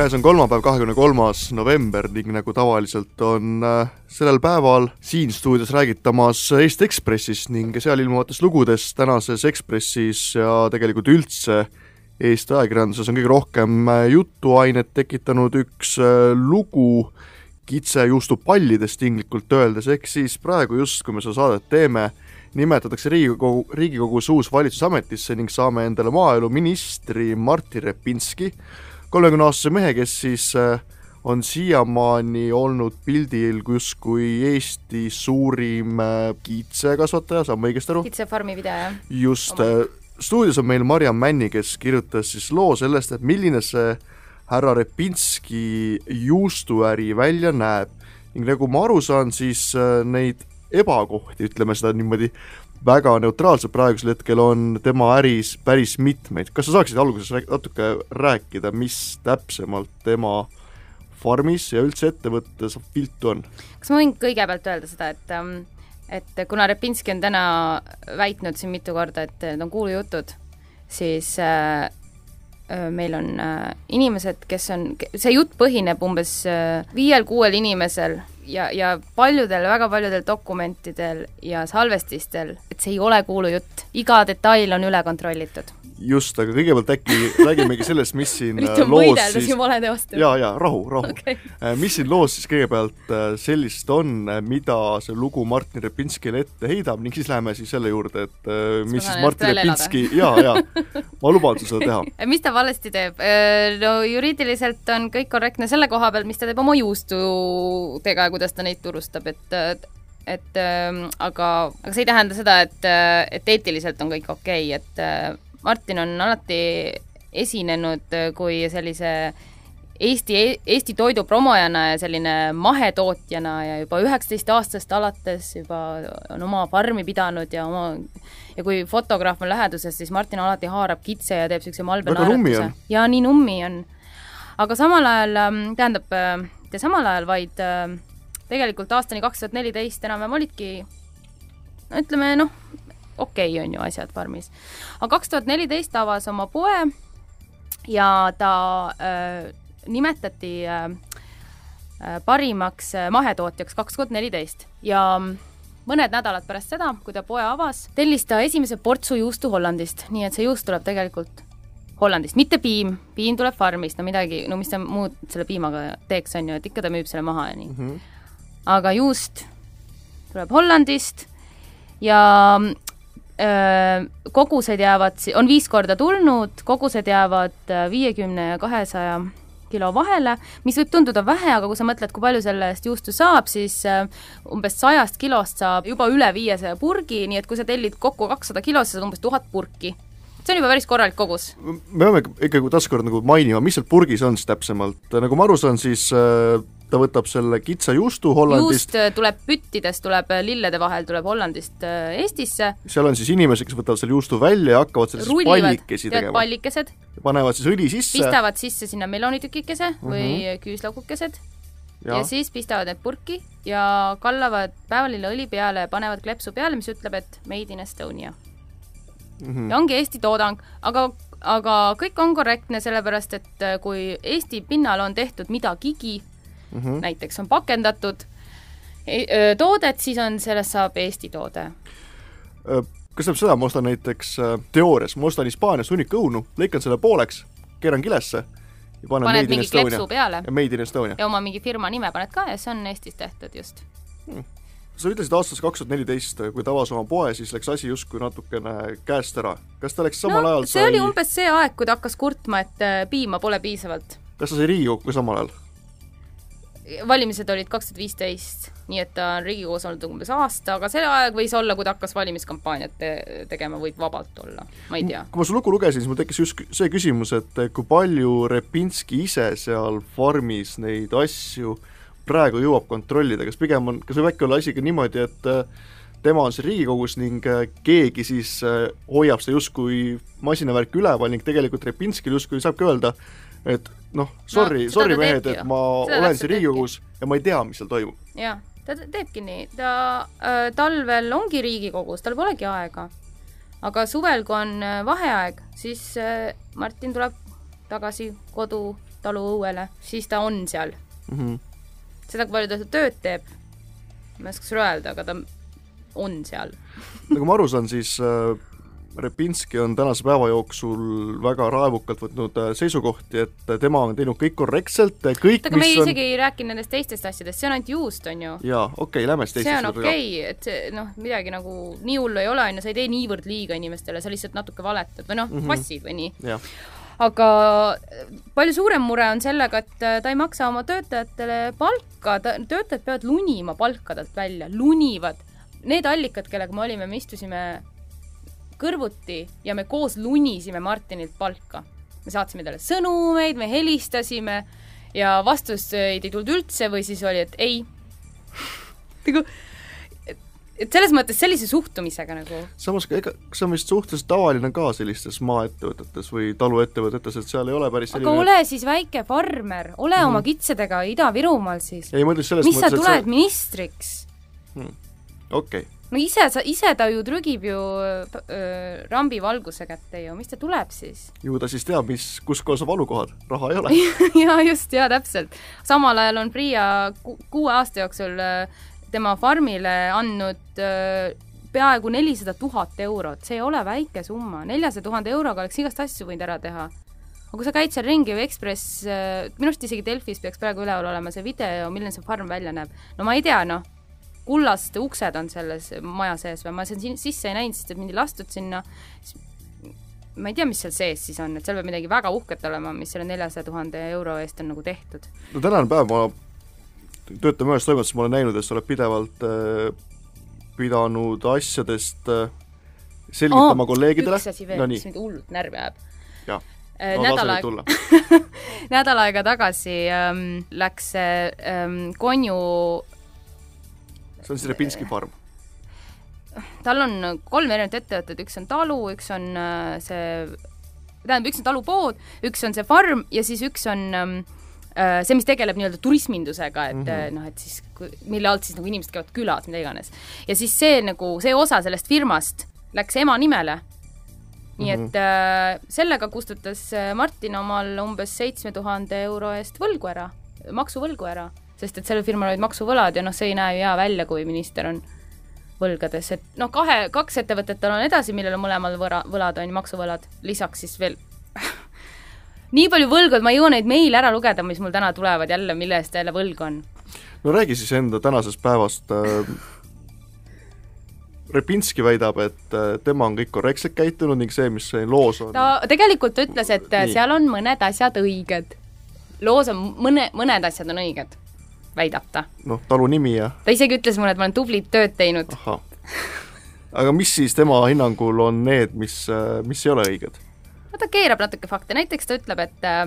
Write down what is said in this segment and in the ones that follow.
käes on kolmapäev, kahekümne kolmas november ning nagu tavaliselt on äh, sellel päeval siin stuudios räägitamas Eesti Ekspressist ning seal ilmuvatest lugudest tänases Ekspressis ja tegelikult üldse Eesti ajakirjanduses on kõige rohkem äh, jutuainet tekitanud üks äh, lugu kitsejuustupallidest tinglikult öeldes, ehk siis praegu just, kui me seda saadet teeme, nimetatakse Riigikogu, Riigikogus uus valitsus ametisse ning saame endale maaeluministri Martin Repinski, kolmekümneaastase mehe, kes siis äh, on siiamaani olnud pildil justkui Eesti suurim äh, kiitsekasvataja, saan ma õigesti aru? kitsefarmi pidaja. just, äh, stuudios on meil Marjam Männi, kes kirjutas siis loo sellest, et milline see härra Repinski juustuäri välja näeb ning nagu ma aru saan, siis neid ebakohti, ütleme seda niimoodi väga neutraalselt praegusel hetkel on tema äris päris mitmeid, kas sa saaksid alguses natuke rääkida, mis täpsemalt tema farmis ja üldse ettevõttes viltu on? kas ma võin kõigepealt öelda seda, et ähm, et kuna Repinski on täna väitnud siin mitu korda, et need on kuulujutud, siis äh, meil on äh, inimesed, kes on, see jutt põhineb umbes äh, viiel-kuuel inimesel ja, ja paljudel, väga paljudel dokumentidel ja salvestistel, et see ei ole kuulujutt, iga detail on üle kontrollitud just, aga kõigepealt äkki räägimegi sellest, mis siin äh, loos siis jaa, jaa, rahu, rahu okay.. mis siin loos siis kõigepealt äh, sellist on, mida see lugu Martin Repinskile ette heidab ning siis läheme siis selle juurde, et äh, mis siis Martin Repinski, jaa, jaa, ma luban sul seda teha. mis ta valesti teeb? No juriidiliselt on kõik korrektne selle koha peal, mis ta teeb oma juustudega ja kuidas ta neid turustab, et et ähm, aga, aga see ei tähenda seda, et, et eetiliselt on kõik okei okay., et äh, Martin on alati esinenud kui sellise Eesti, Eesti toidu promojana ja selline mahetootjana ja juba üheksateist aastast alates juba on oma farmi pidanud ja oma ja kui fotograaf on läheduses, siis Martin alati haarab kitse ja teeb niisuguse malbe on. ja nii nummi on. aga samal ajal, tähendab, mitte samal ajal, vaid äh, tegelikult aastani kaks tuhat neliteist enam-vähem olidki no ütleme noh, okei okay on ju asjad farmis. aga kaks tuhat neliteist avas oma poe ja ta äh, nimetati äh, äh parimaks äh, mahetootjaks kaks tuhat neliteist ja mõned nädalad pärast seda, kui ta poe avas, tellis ta esimese portsu juustu Hollandist, nii et see juust tuleb tegelikult Hollandist, mitte piim, piim tuleb farmist, no midagi, no mis ta muud selle piimaga teeks, on ju, et ikka ta müüb selle maha ja nii mm. -hmm. aga juust tuleb Hollandist ja kogused jäävad, on viis korda tulnud, kogused jäävad viiekümne ja kahesaja kilo vahele, mis võib tunduda vähe, aga kui sa mõtled, kui palju selle eest juustu saab, siis umbes sajast kilost saab juba üle viiesaja purgi, nii et kui sa tellid kokku kakssada kilo, siis saad umbes tuhat purki. see on juba päris korralik kogus. me peame ikkagi taaskord nagu mainima, mis seal purgis on siis täpsemalt, nagu ma aru saan, siis äh ta võtab selle kitsa juustu Hollandist. juust tuleb püttidest, tuleb lillede vahel, tuleb Hollandist äh, Eestisse. seal on siis inimesed, kes võtavad selle juustu välja ja hakkavad sellest Rullivad, pallikesi tegema. pallikesed. panevad siis õli sisse. pistavad sisse sinna melonitükikese või mm. -hmm. küüslaukukesed ja, ja siis pistavad need purki ja kallavad päevalille õli peale ja panevad kleepsu peale, mis ütleb, et made in Estonia mm -hmm. ja ongi Eesti toodang, aga aga kõik on korrektne, sellepärast et äh, kui Eesti pinnal on tehtud midagigi, mm -hmm. näiteks on pakendatud e- toodet, siis on, sellest saab Eesti toode. kas tähendab seda, ma ostan näiteks äh, teoorias, ma ostan Hispaanias hunniku õunu, lõikan selle pooleks, keeran kilesse ja panen paned mingi kleepsu Estonia peale ja Made in Estonia. ja oma mingi firma nime paned ka ja see on Eestis tehtud just. sa ütlesid aastast kaks tuhat neliteist, kui ta avas oma poe, siis läks asi justkui natukene käest ära. kas ta läks samal no, ajal see sai... oli umbes see aeg, kui ta hakkas kurtma, et äh, piima pole piisavalt. kas ta sai Riigikokku samal ajal? Valimised olid kaks tuhat viisteist, nii et ta on Riigikogus olnud umbes aasta, aga see aeg võis olla, kui ta hakkas valimiskampaaniat te tegema, võib vabalt olla, ma ei tea. kui ma su lugu lugesin, siis mul tekkis just see küsimus, et kui palju Repinski ise seal farmis neid asju praegu jõuab kontrollida, kas pigem on, kas võib äkki olla asi ka niimoodi, et äh, tema on siin Riigikogus ning äh, keegi siis äh, hoiab seda justkui masinavärki üleval ning tegelikult Repinskil justkui saabki öelda, et noh, sorry no,, sorry mehed, et ma seda olen siin Riigikogus ja ma ei tea, mis seal toimub. jah, ta teebki nii, ta äh, talvel ongi Riigikogus, tal polegi aega. aga suvel, kui on äh, vaheaeg, siis äh, Martin tuleb tagasi kodu taluõuele, siis ta on seal. mm. -hmm. seda, kui palju ta seda tööd teeb, ma ei oska sulle öelda, aga ta on seal. nagu ma aru saan, siis äh, Repinski on tänase päeva jooksul väga raevukalt võtnud äh, seisukohti, et tema on teinud kõik korrektselt, kõik, aga me ei on isegi ei rääkinud nendest teistest asjadest, see on ainult juust, on ju. jaa, okei okay,, lähme siis see teiste on okei okay,, et see noh, midagi nagu nii hullu ei ole, on ju, sa ei tee niivõrd liiga inimestele, sa lihtsalt natuke valetad või noh mm. -hmm., vassid või nii. aga palju suurem mure on sellega, et äh, ta ei maksa oma töötajatele palka, ta, töötajad peavad lunima palka talt välja, lunivad. Need allikad, kellega me olime, me istusime kõrvuti ja me koos lunisime Martinilt palka. me saatsime talle sõnumeid, me helistasime ja vastuseid ei tulnud üldse või siis oli, et ei. nagu, et, et selles mõttes sellise suhtumisega nagu samas ka ega, see on vist suhteliselt tavaline ka sellistes maaettevõtetes või taluettevõtetes, et seal ei ole päris aga selline ole siis väike farmer, ole mm -hmm. oma kitsedega Ida-Virumaal siis. ei, ma ütlen selles mis sa mõttes, tuled et ministriks? see okei okay., no ise ise ta ju trügib ju öö, rambi valguse kätte ju, mis ta tuleb siis? ju ta siis teab, mis, kus kohas on valukohad, raha ei ole. jaa, just, jaa, täpselt. samal ajal on Priia ku- kuue aasta jooksul öö, tema farmile andnud öö, peaaegu nelisada tuhat eurot, see ei ole väike summa, neljasaja tuhande euroga oleks igast asju võinud ära teha. aga kui sa käid seal ringi või Ekspress, minu arust isegi Delfis peaks praegu üleval olema see video, milline see farm välja näeb. no ma ei tea, noh, kullast uksed on selles maja sees või ma siin sisse ei näinud, sest et mind ei lastud sinna. ma ei tea, mis seal sees siis on, et seal peab midagi väga uhket olema, mis selle neljasaja tuhande euro eest on nagu tehtud. no tänane päev ma töötan ühes toimetuses, ma olen näinud, et sa oled pidevalt äh, pidanud asjadest äh, selgitama oh, kolleegidele. üks asi veel, no mis mind hullult närvi ajab. jah, nädal no nüüd aega, nädal aega tagasi ähm, läks ähm, konju, see on siis Repinski farm. tal on kolm erinevat ettevõtet, üks on talu, üks on äh, see, tähendab, üks on talupood, üks on see farm ja siis üks on ähm, äh, see, mis tegeleb nii-öelda turismindusega, et mm. -hmm. noh, et siis mille alt siis nagu inimesed käivad külas, mida iganes. ja siis see nagu, see osa sellest firmast läks ema nimele. nii Mhm. et äh, sellega kustutas äh, Martin omal umbes seitsme tuhande euro eest võlgu ära, maksuvõlgu ära, sest et sellel firmal olid maksuvõlad ja noh, see ei näe ju hea välja, kui minister on võlgades, et noh, kahe, kaks ettevõtet tal on edasi, millel on mõlemal võra, võlad on ju, maksuvõlad, lisaks siis veel nii palju võlgu, et ma ei jõua neid meile ära lugeda, mis mul täna tulevad jälle, mille eest jälle võlgu on. no räägi siis enda tänasest päevast äh,. Repinski väidab, et äh, tema on kõik korrektselt käitunud ning see, mis siin loos on, ta tegelikult ütles, et Nii. seal on mõned asjad õiged. loos on mõne, mõned asjad on õiged, väidab ta. noh, talu nimi ja ta isegi ütles mulle, et ma olen tublit tööd teinud. aga mis siis tema hinnangul on need, mis, mis ei ole õiged? no ta keerab natuke fakte, näiteks ta ütleb, et äh,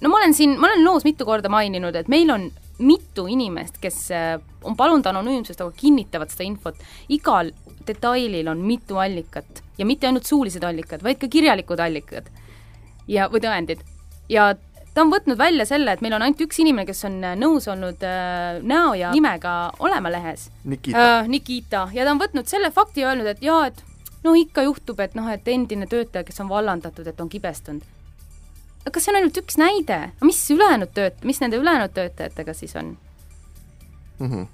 no ma olen siin, ma olen loos mitu korda maininud, et meil on mitu inimest, kes äh, on palunud anonüümsust, aga kinnitavad seda infot. igal detailil on mitu allikat ja mitte ainult suulised allikad, vaid ka kirjalikud allikad ja, või tõendid. ja ta on võtnud välja selle, et meil on ainult üks inimene, kes on äh, nõus olnud äh, näo ja nimega olema lehes Nikita, äh, Nikita. Ja ta on võtnud selle fakti ja öelnud, et jaa, et no ikka juhtub, et noh, et endine töötaja, kes on vallandatud, et on kibestunud. aga see on ainult üks näide, mis ülejäänud tööt-, mis nende ülejäänud töötajatega siis on? Mhm.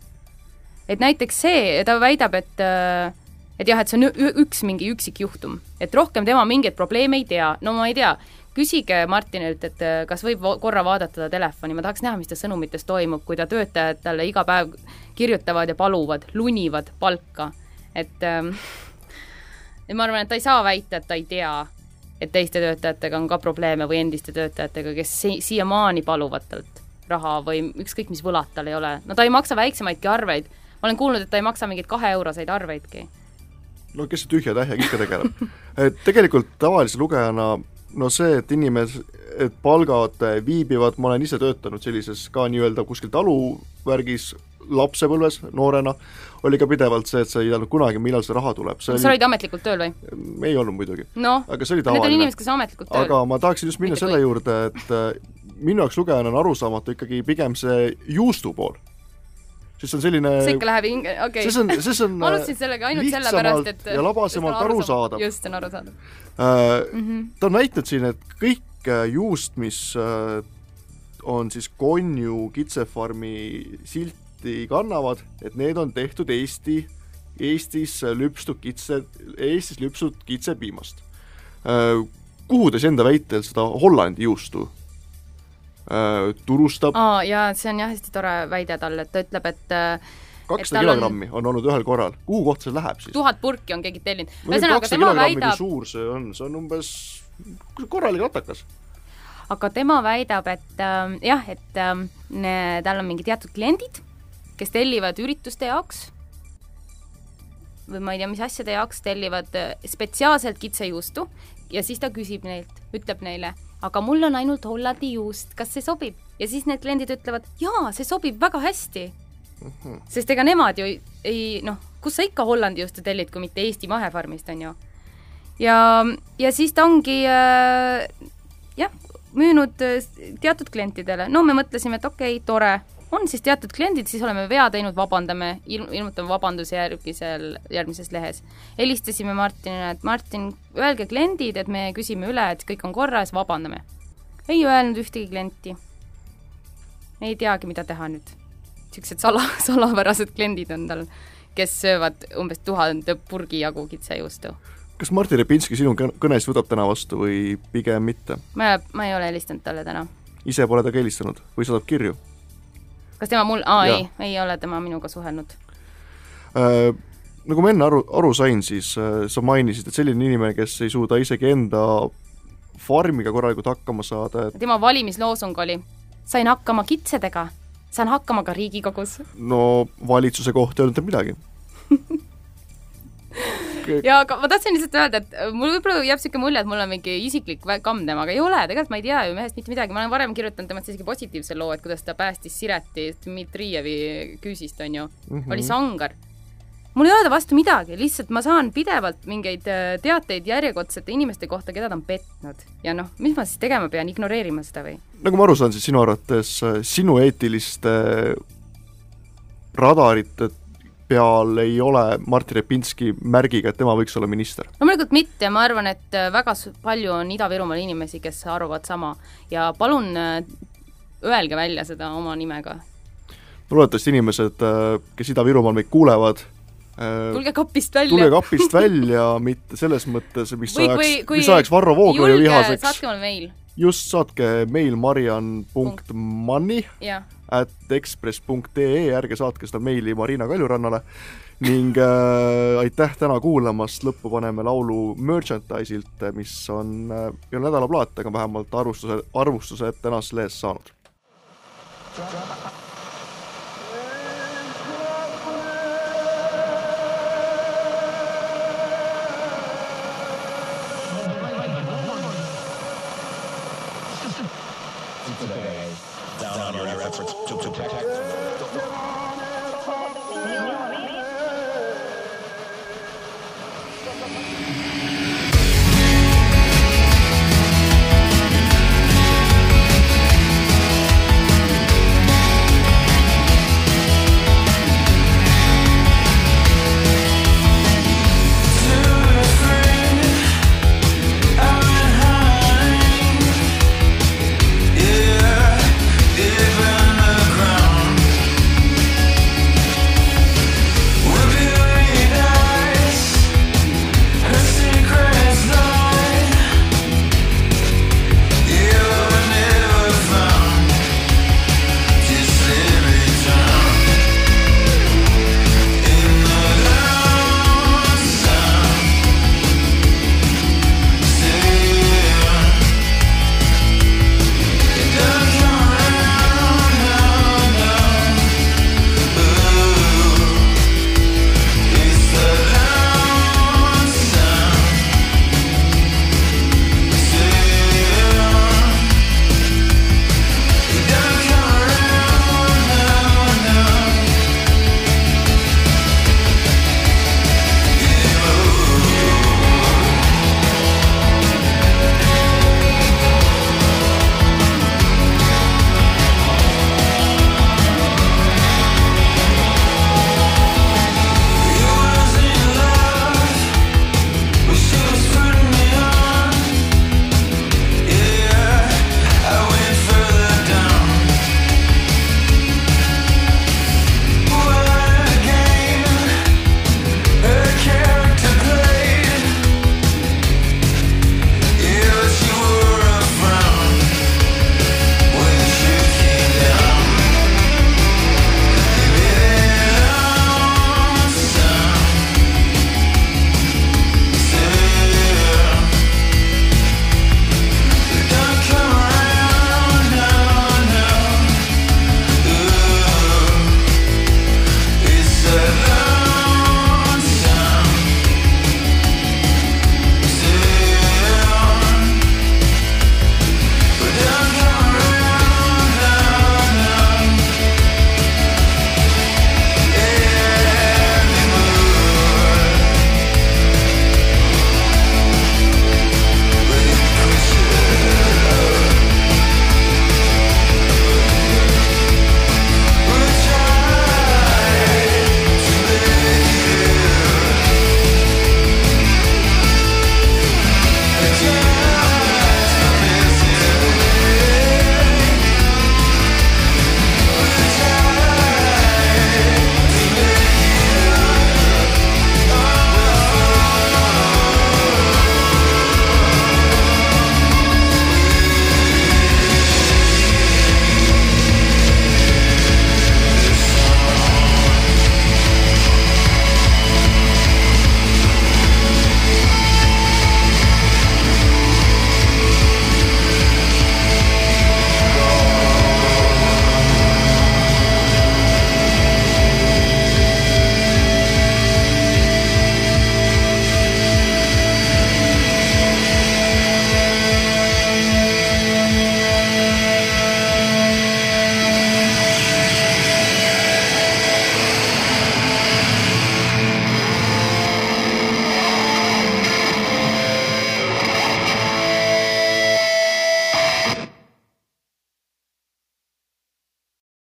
et näiteks see, ta väidab, et äh, et jah, et see on üks mingi üksik juhtum, et rohkem tema mingeid probleeme ei tea, no ma ei tea, küsige Martinilt, et äh, kas võib korra vaadata ta telefoni, ma tahaks näha, mis ta sõnumites toimub, kui ta töötajad talle iga päev kirjutavad ja paluvad, lunivad palka, et ähm, ma arvan, et ta ei saa väita, et ta ei tea, et teiste töötajatega on ka probleeme või endiste töötajatega, kes si siiamaani paluvad talt raha või ükskõik mis võlad tal ei ole, no ta ei maksa väiksemaidki arveid. ma olen kuulnud, et ta ei maksa mingeid kaheeuroseid arveidki. no kes see tühja tähjaga ikka tegeleb. et tegelikult tavalise lugejana no see, et inimes-, et palgad viibivad, ma olen ise töötanud sellises ka nii-öelda kuskil taluvärgis lapsepõlves noorena, oli ka pidevalt see, et sa ei teadnud kunagi, millal see raha tuleb, sa olid ametlikult tööl või? oli, ei olnud muidugi, noh, aga see oli need on tavaline inimesed, kes on ametlikult tööl. aga ma tahaksin just minna Mitte selle kõik. juurde, et äh, minu jaoks lugejana on arusaamatu ikkagi pigem see juustu pool. See on selline see ikka läheb hinge, okei see. on, see on ma alustasin sellega ainult sellepärast, et ja labasemalt arusaadav. just, on arusaadav äh, mm. -hmm. ta on väitnud siin, et kõik äh, juust, mis äh, on siis Konju kitsefarmi silti kannavad, et need on tehtud Eesti, Eestis lüpstud kitse, Eestis lüpstud kitsepiimast. kuhu ta siis enda väitel seda Hollandi juustu turustab? aa jaa, see on jah hästi tore väide tal, et ta ütleb, et kakssada kilogrammi on olnud ühel korral, kuhu kohta see läheb siis? tuhat purki on keegi tellinud. ühesõnaga, tema väidab suur see on, see on umbes korralik ratakas. aga tema väidab, et äh, jah, et äh, tal on mingid teatud kliendid, kes tellivad ürituste jaoks või ma ei tea, mis asjade jaoks, tellivad äh, spetsiaalselt kitsejuustu ja siis ta küsib neilt, ütleb neile, aga mul on ainult Hollandi juust, kas see sobib? ja siis need kliendid ütlevad, jaa, see sobib väga hästi -hmm. sest ega nemad ju ei, ei noh, kus sa ikka Hollandi juustu tellid, kui mitte Eesti mahefarmist, on ju. ja, ja siis ta ongi äh, jah, müünud äh, teatud klientidele, no me mõtlesime, et okei okay,, tore, on siis teatud kliendid, siis oleme vea teinud, vabandame, ilm-, ilmutame vabanduse järgmisel, järgmises lehes. helistasime Martinile, et Martin, öelge kliendid, et me küsime üle, et kõik on korras, vabandame. ei öelnud ühtegi klienti. ei teagi, mida teha nüüd niisugused sala, salapärased kliendid on tal, kes söövad umbes tuhande purgi jagu kitsejuustu. kas Martin Repinski sinu kõnesid võtab täna vastu või pigem mitte? ma, ma ei ole helistanud talle täna. ise pole ta ka helistanud või saadab kirju? Kas tema mul, aa ja. ei, ei ole tema minuga suhelnud äh,. Nagu ma enne aru, aru sain, siis äh, sa mainisid, et selline inimene, kes ei suuda isegi enda farmiga korralikult hakkama saada, et tema valimisloosung oli, sain hakkama kitsedega saan hakkama ka Riigikogus. no valitsuse kohta ei öelnud midagi ja aga ma tahtsin lihtsalt öelda, et mul võib-olla jääb niisugune mulje, et mul on mingi isiklik kamm temaga, ei ole, tegelikult ma ei tea ju mehest mitte midagi, ma olen varem kirjutanud temast isegi positiivse loo, et kuidas ta päästis Sireti Dmitrijevi küüsist, on ju mm, -hmm. oli sangar. Mul ei ole ta vastu midagi, lihtsalt ma saan pidevalt mingeid äh, teateid järjekordsete inimeste kohta, keda ta on petnud. ja noh, mis ma siis tegema pean, ignoreerima seda või? nagu ma aru saan, siis sinu arvates äh, sinu eetiliste radarite peal ei ole Martin Repinski märgiga, et tema võiks olla minister? loomulikult mitte, ma arvan, et äh, väga palju on Ida-Virumaal inimesi, kes arvavad sama ja palun öelge välja seda oma nimega. loodetavasti inimesed, kes Ida-Virumaal meid kuulevad, Äh, tulge kapist välja. tulge kapist välja, mitte selles mõttes, mis või, ajaks, mis ajaks Varro Vooglaiu vihaseks. saatke mulle meil. just, saatke meil marian.manni at ekspress.ee, ärge saatke seda meili Marina Kaljurannale ning äh, aitäh täna kuulamast, lõppu paneme laulu Merchandise'ilt, mis on äh,, ei ole nädalaplaat, aga vähemalt arvustuse, arvustused tänases lehes saanud.